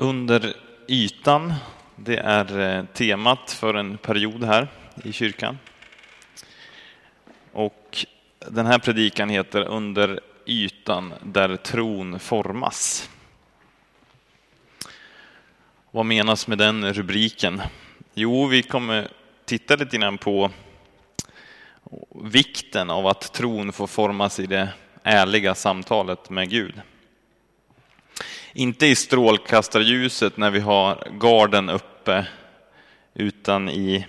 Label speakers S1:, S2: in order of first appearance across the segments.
S1: Under ytan, det är eh, temat för en period här i kyrkan. Och den här predikan heter Under ytan där tron formas. Vad menas med den rubriken? Jo, vi kommer titta lite grann på vikten av att tron får formas i det ärliga samtalet med Gud. Inte i strålkastarljuset när vi har garden uppe, utan i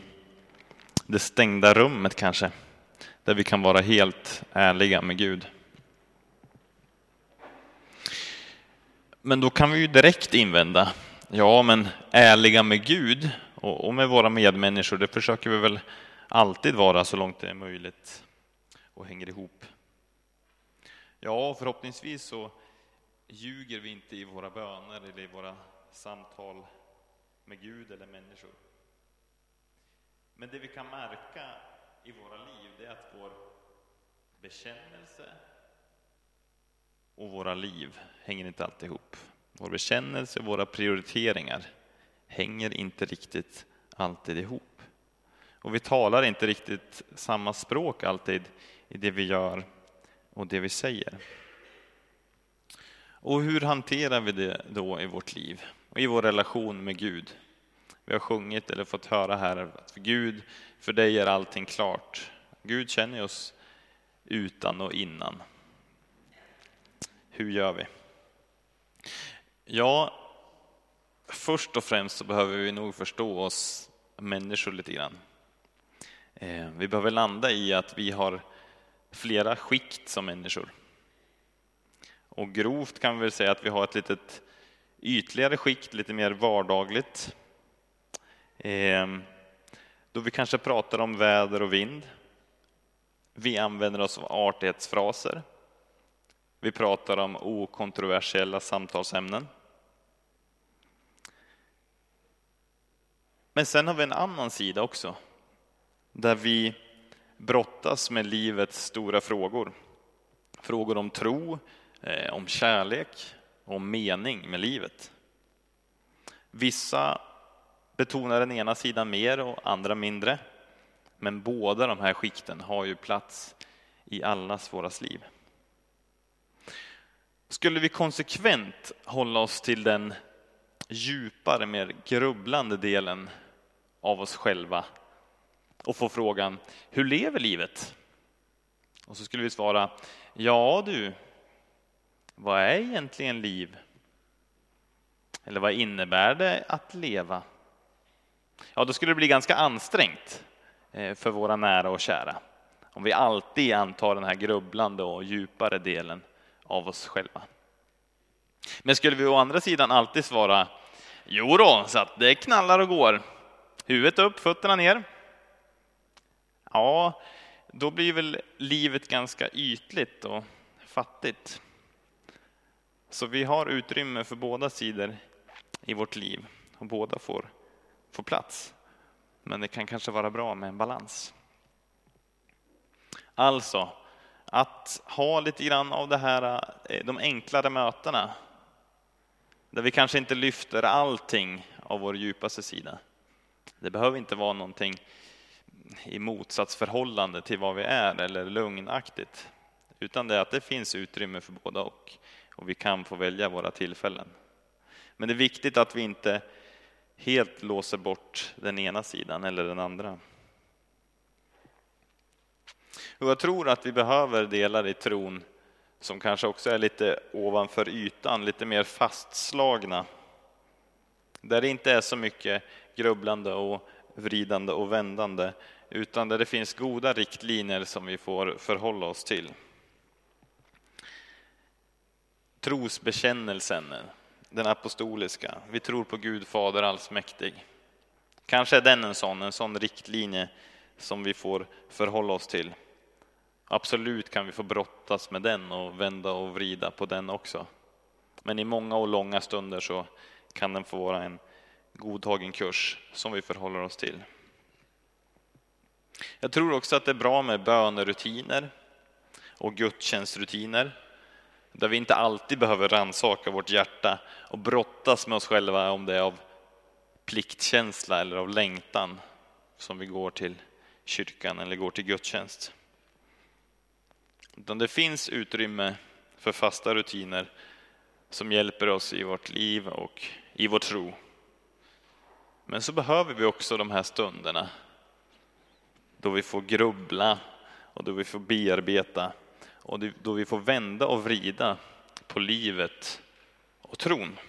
S1: det stängda rummet kanske, där vi kan vara helt ärliga med Gud. Men då kan vi ju direkt invända, ja men ärliga med Gud och med våra medmänniskor, det försöker vi väl alltid vara så långt det är möjligt och hänger ihop. Ja, förhoppningsvis så ljuger vi inte i våra böner eller i våra samtal med Gud eller människor. Men det vi kan märka i våra liv, det är att vår bekännelse och våra liv hänger inte alltid ihop. Vår bekännelse och våra prioriteringar hänger inte riktigt alltid ihop. Och vi talar inte riktigt samma språk alltid i det vi gör och det vi säger. Och hur hanterar vi det då i vårt liv och i vår relation med Gud? Vi har sjungit eller fått höra här att för Gud, för dig är allting klart. Gud känner oss utan och innan. Hur gör vi? Ja, först och främst så behöver vi nog förstå oss människor lite grann. Eh, vi behöver landa i att vi har flera skikt som människor. Och grovt kan vi väl säga att vi har ett litet ytligare skikt, lite mer vardagligt. Ehm, då vi kanske pratar om väder och vind. Vi använder oss av artighetsfraser. Vi pratar om okontroversiella samtalsämnen. Men sen har vi en annan sida också, där vi brottas med livets stora frågor. Frågor om tro, Eh, om kärlek, om mening med livet. Vissa betonar den ena sidan mer och andra mindre. Men båda de här skikten har ju plats i allas våras liv. Skulle vi konsekvent hålla oss till den djupare, mer grubblande delen av oss själva och få frågan, hur lever livet? Och så skulle vi svara, ja du, vad är egentligen liv? Eller vad innebär det att leva? Ja, då skulle det bli ganska ansträngt eh, för våra nära och kära om vi alltid antar den här grubblande och djupare delen av oss själva. Men skulle vi å andra sidan alltid svara Jo då, så att det knallar och går. Huvudet upp, fötterna ner. Ja, då blir väl livet ganska ytligt och fattigt. Så vi har utrymme för båda sidor i vårt liv och båda får, får plats. Men det kan kanske vara bra med en balans. Alltså, att ha lite grann av det här, eh, de enklare mötena, där vi kanske inte lyfter allting av vår djupaste sida. Det behöver inte vara någonting i motsatsförhållande till vad vi är eller lugnaktigt, utan det är att det finns utrymme för båda och och vi kan få välja våra tillfällen. Men det är viktigt att vi inte helt låser bort den ena sidan eller den andra. Och jag tror att vi behöver delar i tron som kanske också är lite ovanför ytan, lite mer fastslagna. Där det inte är så mycket grubblande och vridande och vändande, utan där det finns goda riktlinjer som vi får förhålla oss till. Trosbekännelsen, den apostoliska. Vi tror på Gud Fader allsmäktig. Kanske är den en sån, en sån riktlinje som vi får förhålla oss till. Absolut kan vi få brottas med den och vända och vrida på den också. Men i många och långa stunder så kan den få vara en godtagen kurs som vi förhåller oss till. Jag tror också att det är bra med bönerutiner och gudstjänstrutiner där vi inte alltid behöver ransaka vårt hjärta och brottas med oss själva om det är av pliktkänsla eller av längtan som vi går till kyrkan eller går till gudstjänst. Utan det finns utrymme för fasta rutiner som hjälper oss i vårt liv och i vår tro. Men så behöver vi också de här stunderna då vi får grubbla och då vi får bearbeta och då vi får vända och vrida på livet och tron.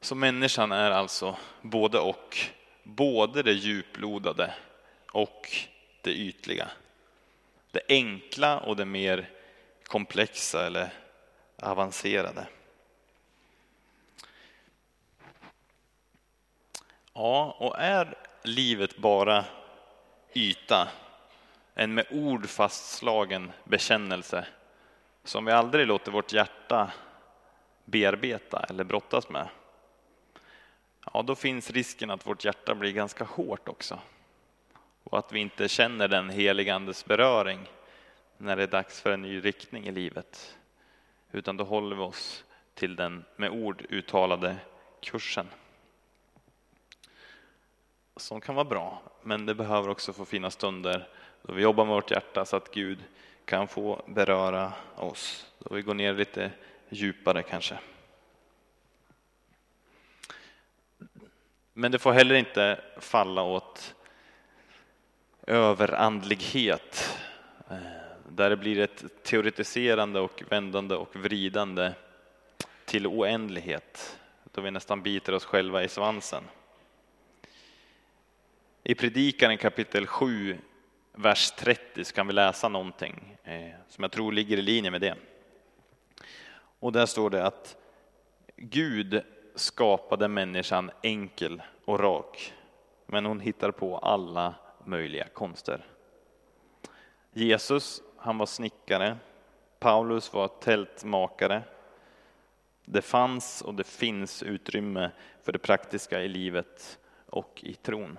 S1: Så människan är alltså både och, både det djuplodade och det ytliga. Det enkla och det mer komplexa eller avancerade. Ja, och är livet bara yta, en med ord fastslagen bekännelse som vi aldrig låter vårt hjärta bearbeta eller brottas med, ja, då finns risken att vårt hjärta blir ganska hårt också. Och att vi inte känner den heligandes beröring när det är dags för en ny riktning i livet. Utan då håller vi oss till den med ord uttalade kursen. Som kan vara bra, men det behöver också få finnas stunder då vi jobbar med vårt hjärta så att Gud kan få beröra oss. Då vi går ner lite djupare kanske. Men det får heller inte falla åt överandlighet där det blir ett teoretiserande och vändande och vridande till oändlighet då vi nästan biter oss själva i svansen. I Predikaren kapitel 7, vers 30 så kan vi läsa någonting eh, som jag tror ligger i linje med det. Och där står det att Gud skapade människan enkel och rak, men hon hittar på alla möjliga konster. Jesus, han var snickare. Paulus var tältmakare. Det fanns och det finns utrymme för det praktiska i livet och i tron.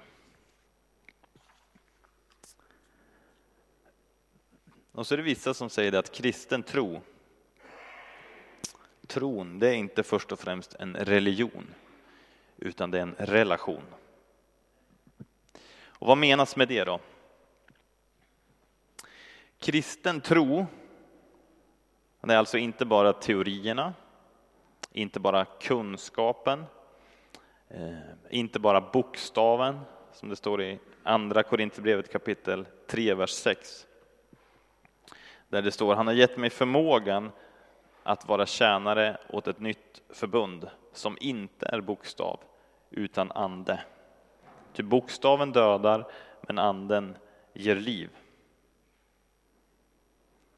S1: Och så är det vissa som säger att kristen tro, tron, det är inte först och främst en religion, utan det är en relation. Och vad menas med det då? Kristen tro, det är alltså inte bara teorierna, inte bara kunskapen, eh, inte bara bokstaven, som det står i Andra Korinthierbrevet kapitel 3, vers 6. Där det står, han har gett mig förmågan att vara tjänare åt ett nytt förbund som inte är bokstav utan ande. Ty bokstaven dödar, men anden ger liv.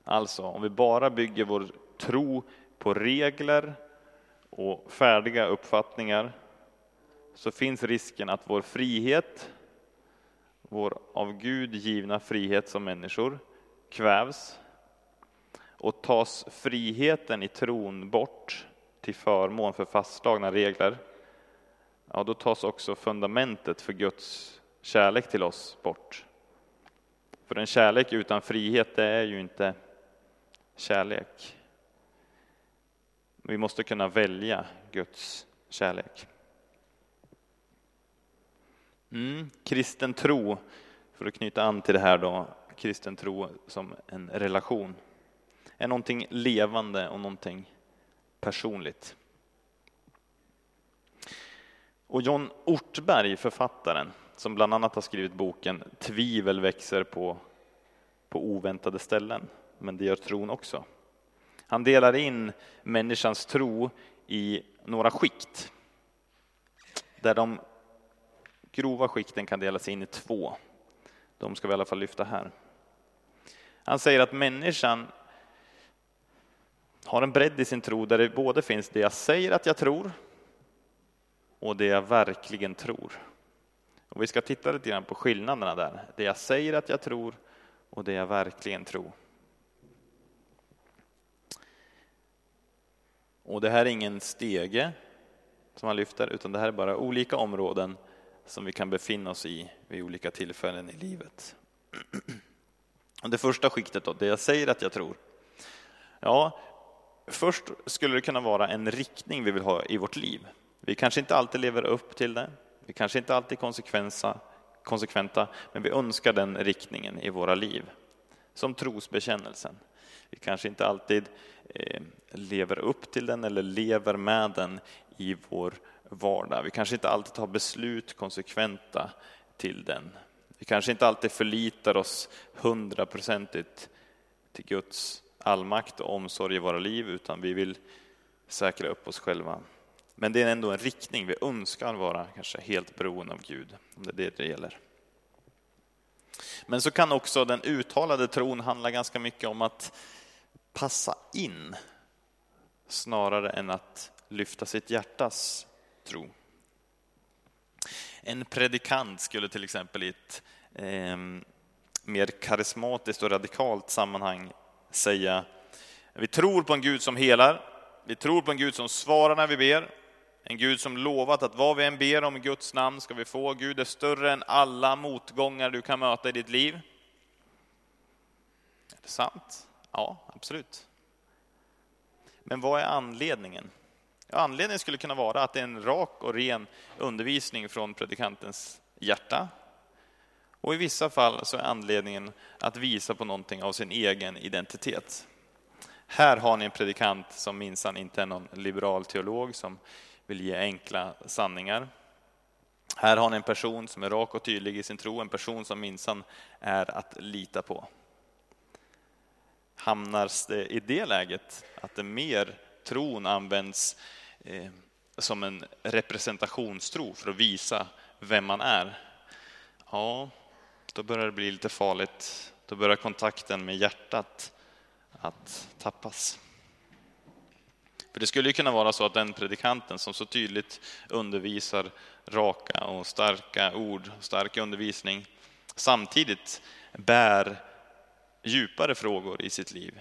S1: Alltså, om vi bara bygger vår tro på regler och färdiga uppfattningar så finns risken att vår frihet, vår av Gud givna frihet som människor, kvävs och tas friheten i tron bort till förmån för fastslagna regler, ja, då tas också fundamentet för Guds kärlek till oss bort. För en kärlek utan frihet, det är ju inte kärlek. Vi måste kunna välja Guds kärlek. Mm, kristen tro, för att knyta an till det här då, kristen tro som en relation, är någonting levande och någonting personligt. Och John Ortberg, författaren, som bland annat har skrivit boken Tvivel växer på, på oväntade ställen, men det gör tron också. Han delar in människans tro i några skikt, där de grova skikten kan delas in i två. De ska vi i alla fall lyfta här. Han säger att människan har en bredd i sin tro där det både finns det jag säger att jag tror och det jag verkligen tror. Och vi ska titta lite grann på skillnaderna där. Det jag säger att jag tror och det jag verkligen tror. Och det här är ingen stege som han lyfter, utan det här är bara olika områden som vi kan befinna oss i vid olika tillfällen i livet. Det första skiktet då, det jag säger att jag tror. Ja, först skulle det kunna vara en riktning vi vill ha i vårt liv. Vi kanske inte alltid lever upp till det. Vi kanske inte alltid är konsekventa, men vi önskar den riktningen i våra liv. Som trosbekännelsen. Vi kanske inte alltid eh, lever upp till den eller lever med den i vår vardag. Vi kanske inte alltid tar beslut konsekventa till den. Vi kanske inte alltid förlitar oss hundraprocentigt till Guds allmakt och omsorg i våra liv, utan vi vill säkra upp oss själva. Men det är ändå en riktning, vi önskar vara kanske helt beroende av Gud, om det är det det gäller. Men så kan också den uttalade tron handla ganska mycket om att passa in snarare än att lyfta sitt hjärtas tro. En predikant skulle till exempel i ett eh, mer karismatiskt och radikalt sammanhang säga vi tror på en Gud som helar, vi tror på en Gud som svarar när vi ber, en Gud som lovat att vad vi än ber om i Guds namn ska vi få. Gud är större än alla motgångar du kan möta i ditt liv. Är det sant? Ja, absolut. Men vad är anledningen? Ja, anledningen skulle kunna vara att det är en rak och ren undervisning från predikantens hjärta. Och i vissa fall så är anledningen att visa på någonting av sin egen identitet. Här har ni en predikant som minsann inte är någon liberal teolog som vill ge enkla sanningar. Här har ni en person som är rak och tydlig i sin tro, en person som minsann är att lita på. Hamnar det i det läget att det mer tron används eh, som en representationstro för att visa vem man är, ja, då börjar det bli lite farligt. Då börjar kontakten med hjärtat att tappas. För det skulle ju kunna vara så att den predikanten som så tydligt undervisar raka och starka ord, stark undervisning, samtidigt bär djupare frågor i sitt liv.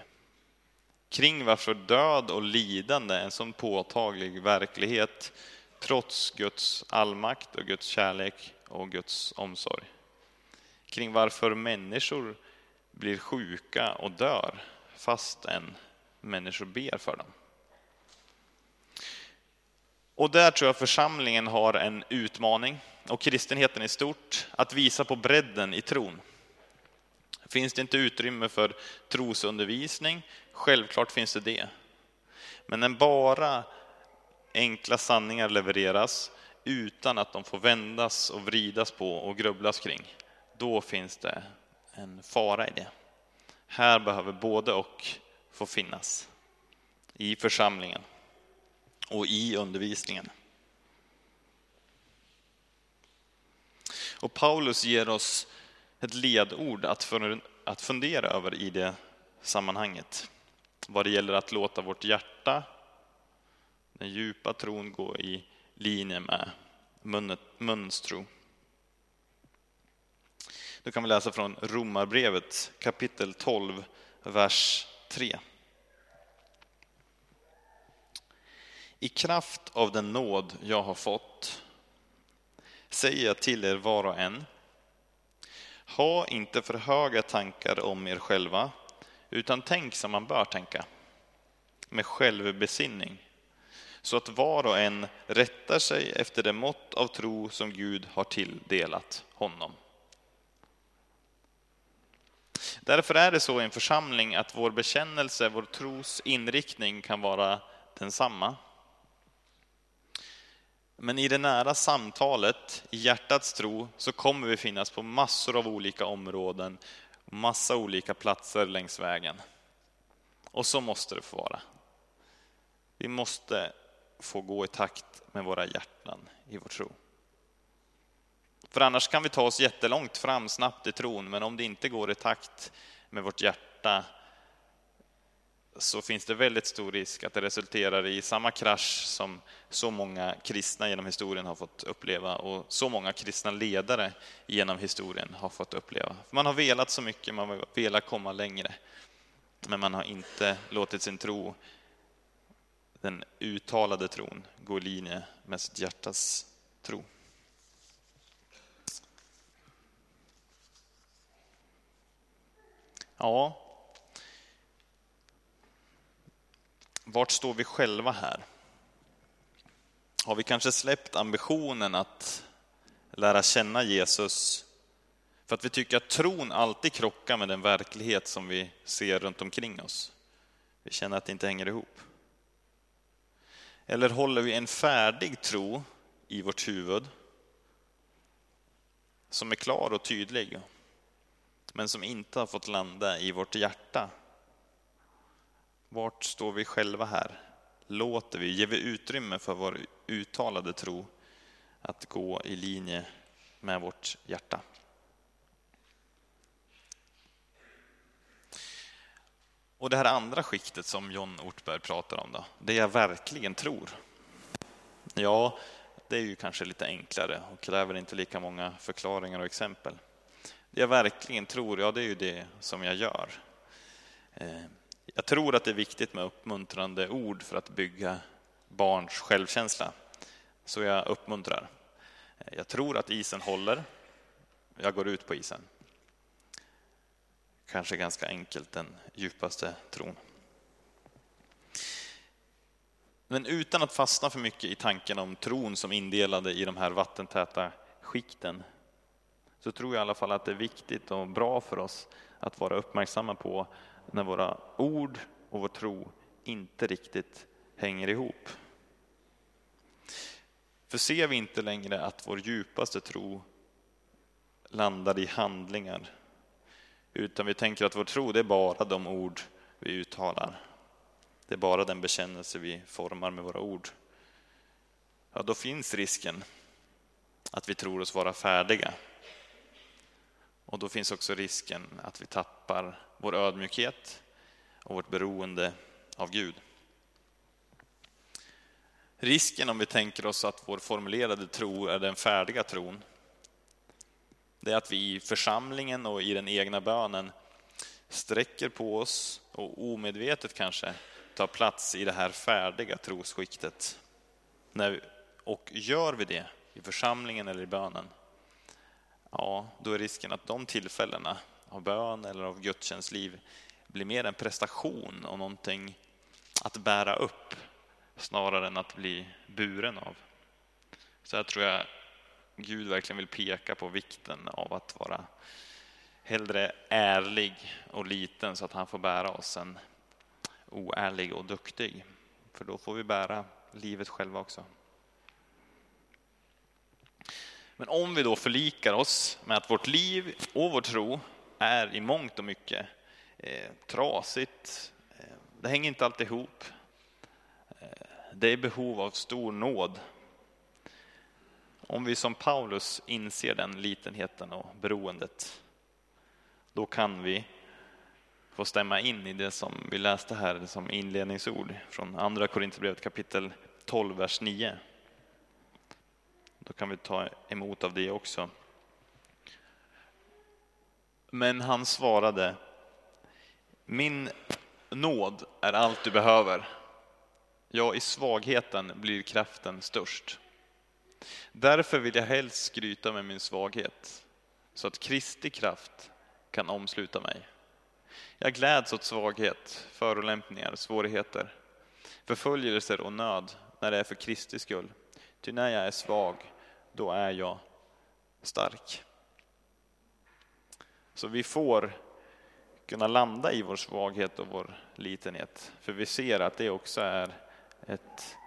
S1: Kring varför död och lidande är en sån påtaglig verklighet trots Guds allmakt och Guds kärlek och Guds omsorg. Kring varför människor blir sjuka och dör fastän människor ber för dem. Och där tror jag församlingen har en utmaning, och kristenheten i stort, att visa på bredden i tron. Finns det inte utrymme för trosundervisning? Självklart finns det det. Men när bara enkla sanningar levereras utan att de får vändas och vridas på och grubblas kring, då finns det en fara i det. Här behöver både och få finnas i församlingen och i undervisningen. Och Paulus ger oss ett ledord att fundera över i det sammanhanget. Vad det gäller att låta vårt hjärta, den djupa tron, gå i linje med munnens tro. Då kan vi läsa från Romarbrevet kapitel 12, vers 3. I kraft av den nåd jag har fått säger jag till er var och en. Ha inte för höga tankar om er själva, utan tänk som man bör tänka, med självbesinning, så att var och en rättar sig efter det mått av tro som Gud har tilldelat honom. Därför är det så i en församling att vår bekännelse, vår tros inriktning kan vara densamma. Men i det nära samtalet, i hjärtats tro, så kommer vi finnas på massor av olika områden, massa olika platser längs vägen. Och så måste det få vara. Vi måste få gå i takt med våra hjärtan i vår tro. För annars kan vi ta oss jättelångt fram snabbt i tron, men om det inte går i takt med vårt hjärta så finns det väldigt stor risk att det resulterar i samma krasch som så många kristna genom historien har fått uppleva och så många kristna ledare genom historien har fått uppleva. Man har velat så mycket, man har velat komma längre, men man har inte låtit sin tro, den uttalade tron, gå i linje med sitt hjärtas tro. Ja, vart står vi själva här? Har vi kanske släppt ambitionen att lära känna Jesus för att vi tycker att tron alltid krockar med den verklighet som vi ser runt omkring oss? Vi känner att det inte hänger ihop. Eller håller vi en färdig tro i vårt huvud som är klar och tydlig, men som inte har fått landa i vårt hjärta? Vart står vi själva här? Låter vi, ger vi utrymme för vår uttalade tro att gå i linje med vårt hjärta? Och det här andra skiktet som John Ortberg pratar om då, det jag verkligen tror. Ja, det är ju kanske lite enklare och kräver inte lika många förklaringar och exempel. Jag verkligen tror, ja det är ju det som jag gör. Eh, jag tror att det är viktigt med uppmuntrande ord för att bygga barns självkänsla. Så jag uppmuntrar. Eh, jag tror att isen håller. Jag går ut på isen kanske ganska enkelt den djupaste tron. Men utan att fastna för mycket i tanken om tron som indelade i de här vattentäta skikten så tror jag i alla fall att det är viktigt och bra för oss att vara uppmärksamma på när våra ord och vår tro inte riktigt hänger ihop. För ser vi inte längre att vår djupaste tro landar i handlingar utan vi tänker att vår tro, det är bara de ord vi uttalar. Det är bara den bekännelse vi formar med våra ord. Ja, då finns risken att vi tror oss vara färdiga. Och då finns också risken att vi tappar vår ödmjukhet och vårt beroende av Gud. Risken om vi tänker oss att vår formulerade tro är den färdiga tron, det är att vi i församlingen och i den egna bönen sträcker på oss och omedvetet kanske tar plats i det här färdiga trosskiktet. Och gör vi det i församlingen eller i bönen, ja, då är risken att de tillfällena av bön eller av gudstjänstliv blir mer en prestation och någonting att bära upp snarare än att bli buren av. Så här tror jag Gud verkligen vill peka på vikten av att vara hellre ärlig och liten så att han får bära oss än oärlig och duktig. För då får vi bära livet själva också. Men om vi då förlikar oss med att vårt liv och vår tro är i mångt och mycket eh, trasigt, eh, det hänger inte alltid ihop, eh, det är behov av stor nåd om vi som Paulus inser den litenheten och beroendet, då kan vi få stämma in i det som vi läste här som inledningsord från Andra Korinthierbrevet kapitel 12, vers 9. Då kan vi ta emot av det också. Men han svarade, min nåd är allt du behöver. Ja, i svagheten blir kraften störst. Därför vill jag helst skryta med min svaghet, så att Kristi kraft kan omsluta mig. Jag gläds åt svaghet, förolämpningar, svårigheter, förföljelser och nöd när det är för Kristi skull. Ty när jag är svag, då är jag stark. Så vi får kunna landa i vår svaghet och vår litenhet, för vi ser att det också är ett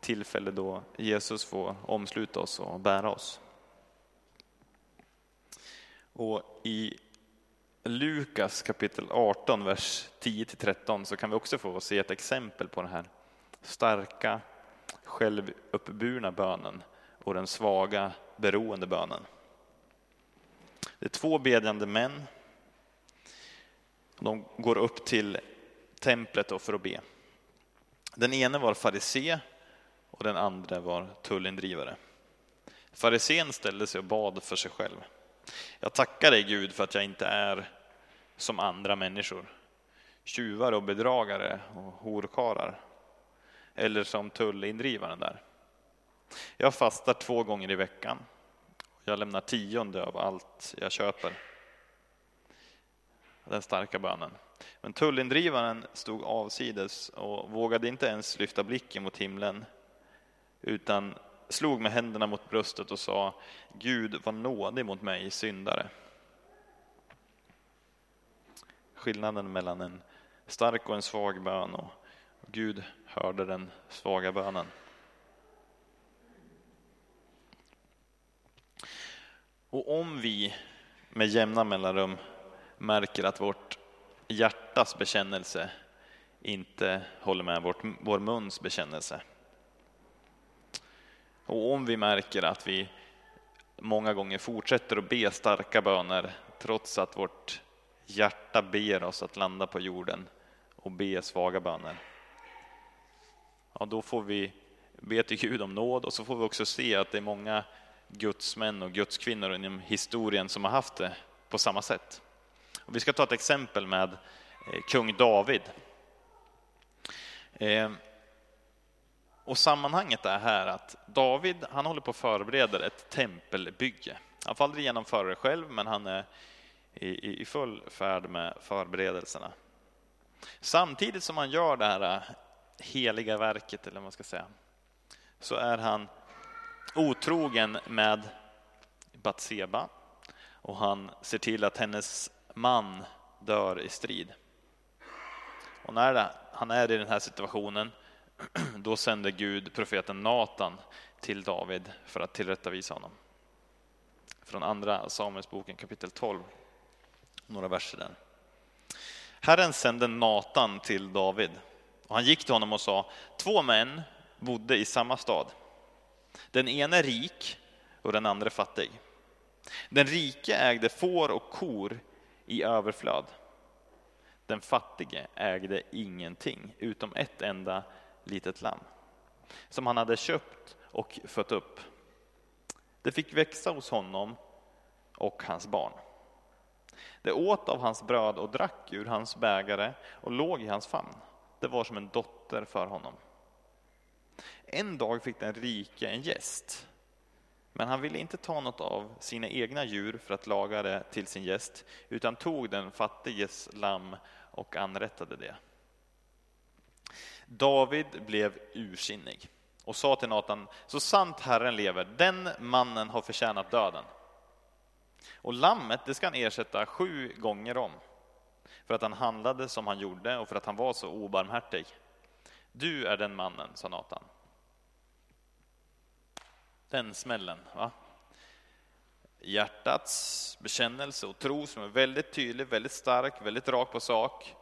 S1: tillfälle då Jesus får omsluta oss och bära oss. Och i Lukas kapitel 18, vers 10-13 så kan vi också få se ett exempel på den här starka, självuppburna bönen och den svaga, beroende bönen. Det är två bedjande män. De går upp till templet för att be. Den ene var farisé och den andra var tullindrivare. Farisén ställde sig och bad för sig själv. Jag tackar dig Gud för att jag inte är som andra människor, tjuvar och bedragare och horkarar, eller som tullindrivaren där. Jag fastar två gånger i veckan. Jag lämnar tionde av allt jag köper. den starka bönen. Men tullindrivaren stod avsides och vågade inte ens lyfta blicken mot himlen utan slog med händerna mot bröstet och sa Gud var nådig mot mig, syndare. Skillnaden mellan en stark och en svag bön och Gud hörde den svaga bönen. Och om vi med jämna mellanrum märker att vårt hjärtas bekännelse inte håller med vårt, vår muns bekännelse. Och om vi märker att vi många gånger fortsätter att be starka böner trots att vårt hjärta ber oss att landa på jorden och be svaga böner. Ja, då får vi be till Gud om nåd och så får vi också se att det är många gudsmän och gudskvinnor inom historien som har haft det på samma sätt. Och vi ska ta ett exempel med eh, kung David. Ehm, och sammanhanget är här att David, han håller på att förbereda ett tempelbygge. Han får aldrig genomföra det själv, men han är i, i full färd med förberedelserna. Samtidigt som han gör det här heliga verket, eller vad man ska säga, så är han otrogen med Batseba och han ser till att hennes man dör i strid. Och när han är i den här situationen, då sänder Gud profeten Natan till David för att tillrättavisa honom. Från andra Samuelsboken kapitel 12, några verser där. Herren sände Natan till David och han gick till honom och sa, två män bodde i samma stad. Den ene rik och den andra fattig. Den rike ägde får och kor i överflöd. Den fattige ägde ingenting utom ett enda litet lamm som han hade köpt och fött upp. Det fick växa hos honom och hans barn. Det åt av hans bröd och drack ur hans bägare och låg i hans famn. Det var som en dotter för honom. En dag fick den rike en gäst, men han ville inte ta något av sina egna djur för att laga det till sin gäst, utan tog den fattiges lamm och anrättade det. David blev ursinnig och sa till Natan, så sant Herren lever, den mannen har förtjänat döden. Och lammet, det ska han ersätta sju gånger om, för att han handlade som han gjorde och för att han var så obarmhärtig. Du är den mannen, sa Natan. Den smällen. Va? Hjärtats bekännelse och tro som är väldigt tydlig, väldigt stark, väldigt rak på sak.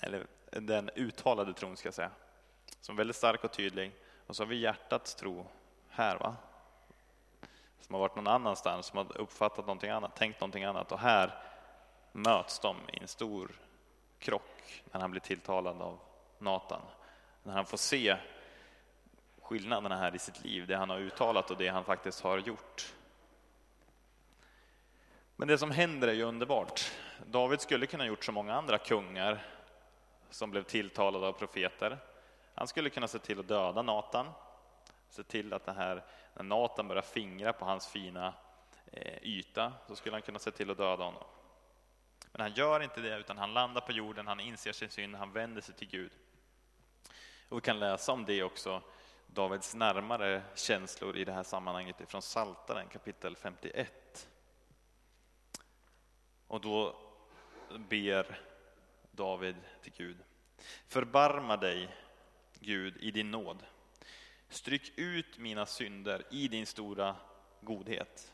S1: Eller den uttalade tron ska jag säga. Som är väldigt stark och tydlig. Och så har vi hjärtats tro här. va? Som har varit någon annanstans, som har uppfattat någonting annat, tänkt någonting annat. Och här möts de i en stor krock när han blir tilltalad av Natan. När han får se skillnaderna här i sitt liv, det han har uttalat och det han faktiskt har gjort. Men det som händer är ju underbart. David skulle kunna gjort som många andra kungar som blev tilltalade av profeter. Han skulle kunna se till att döda Natan, se till att det här, när Natan börjar fingra på hans fina eh, yta, så skulle han kunna se till att döda honom. Men han gör inte det, utan han landar på jorden, han inser sin synd, han vänder sig till Gud. Och vi kan läsa om det också Davids närmare känslor i det här sammanhanget ifrån Saltaren kapitel 51. Och då ber David till Gud. Förbarma dig, Gud, i din nåd. Stryk ut mina synder i din stora godhet.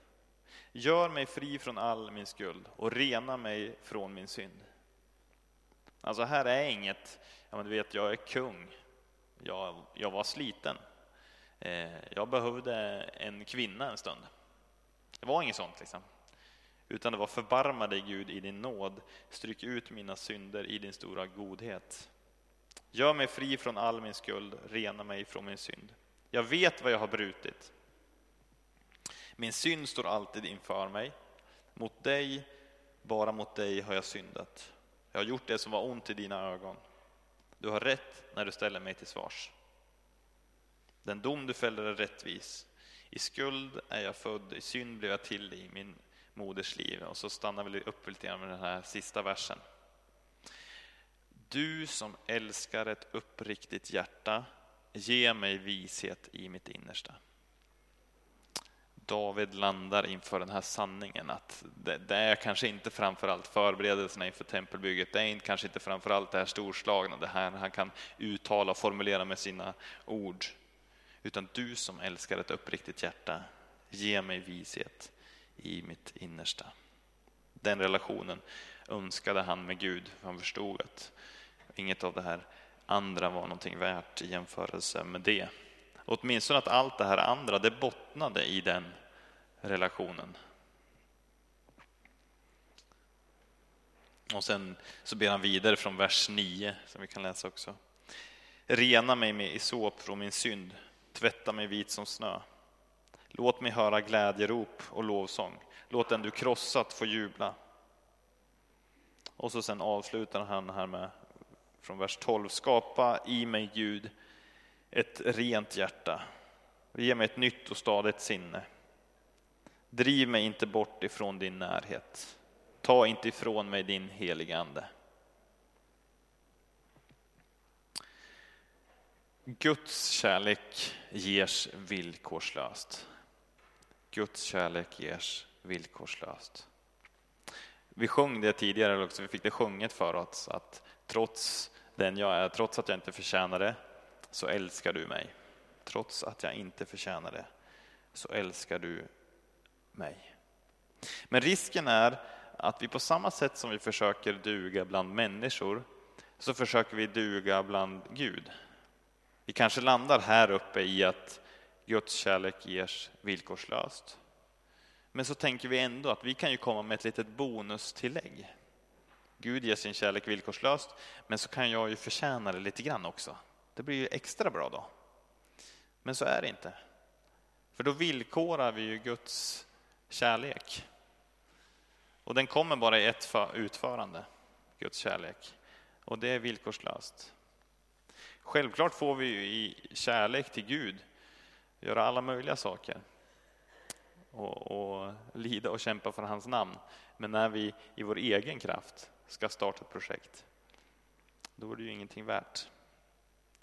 S1: Gör mig fri från all min skuld och rena mig från min synd. Alltså här är inget, ja men du vet jag är kung, jag, jag var sliten. Eh, jag behövde en kvinna en stund. Det var inget sånt liksom. Utan det var förbarma dig Gud i din nåd, stryk ut mina synder i din stora godhet. Gör mig fri från all min skuld, rena mig från min synd. Jag vet vad jag har brutit. Min synd står alltid inför mig. Mot dig, bara mot dig har jag syndat. Jag har gjort det som var ont i dina ögon. Du har rätt när du ställer mig till svars. Den dom du fäller är rättvis. I skuld är jag född, i synd blev jag till i min moders liv. Och så stannar vi upp lite grann med den här sista versen. Du som älskar ett uppriktigt hjärta, ge mig vishet i mitt innersta. David landar inför den här sanningen att det, det, är kanske inte framförallt förberedelserna inför tempelbygget, det är kanske inte framförallt det här storslagna, det här han kan uttala och formulera med sina ord. Utan du som älskar ett uppriktigt hjärta, ge mig vishet i mitt innersta. Den relationen önskade han med Gud, han förstod att inget av det här andra var någonting värt i jämförelse med det. Åtminstone att allt det här andra, det bottnade i den relationen. Och sen så ber han vidare från vers 9, som vi kan läsa också. Rena mig med isop från min synd, tvätta mig vit som snö. Låt mig höra glädjerop och lovsång. Låt den du krossat få jubla. Och så sen avslutar han här med från vers 12. Skapa i mig Gud ett rent hjärta. Ge mig ett nytt och stadigt sinne. Driv mig inte bort ifrån din närhet. Ta inte ifrån mig din heliga Ande. Guds kärlek ges villkorslöst. Guds kärlek ges villkorslöst. Vi sjöng det tidigare också, vi fick det sjunget för oss att trots den jag är, trots att jag inte förtjänar det, så älskar du mig. Trots att jag inte förtjänar det, så älskar du mig. Men risken är att vi på samma sätt som vi försöker duga bland människor, så försöker vi duga bland Gud. Vi kanske landar här uppe i att Guds kärlek ges villkorslöst. Men så tänker vi ändå att vi kan ju komma med ett litet bonustillägg. Gud ger sin kärlek villkorslöst, men så kan jag ju förtjäna det lite grann också. Det blir ju extra bra då. Men så är det inte. För då villkorar vi ju Guds kärlek. Och den kommer bara i ett utförande, Guds kärlek. Och det är villkorslöst. Självklart får vi ju i kärlek till Gud göra alla möjliga saker och, och, lida och kämpa för hans namn. Men när vi i vår egen kraft ska starta ett projekt, då är det ju ingenting värt.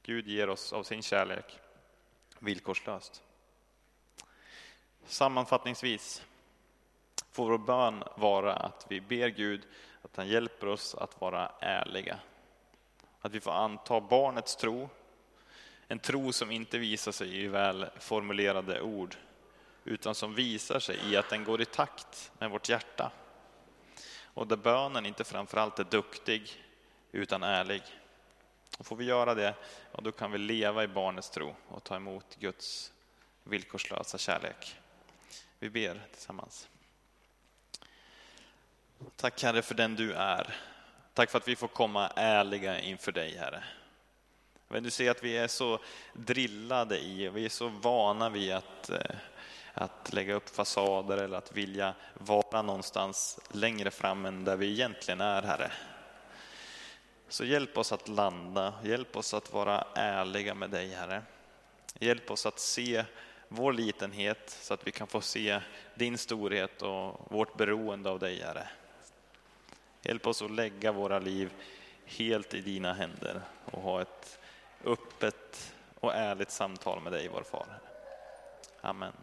S1: Gud ger oss av sin kärlek villkorslöst. Sammanfattningsvis får vår bön vara att vi ber Gud att han hjälper oss att vara ärliga. Att vi får anta barnets tro, en tro som inte visar sig i välformulerade ord, utan som visar sig i att den går i takt med vårt hjärta. Och där bönen inte framförallt är duktig, utan ärlig. Och får vi göra det, ja, då kan vi leva i barnets tro och ta emot Guds villkorslösa kärlek. Vi ber tillsammans. Tack Herre för den du är. Tack för att vi får komma ärliga inför dig Herre. Men du ser att vi är så drillade i, vi är så vana vid att, eh, att lägga upp fasader eller att vilja vara någonstans längre fram än där vi egentligen är Herre. Så hjälp oss att landa, hjälp oss att vara ärliga med dig Herre. Hjälp oss att se vår litenhet så att vi kan få se din storhet och vårt beroende av dig Herre. Hjälp oss att lägga våra liv helt i dina händer och ha ett öppet och ärligt samtal med dig, vår far. Amen.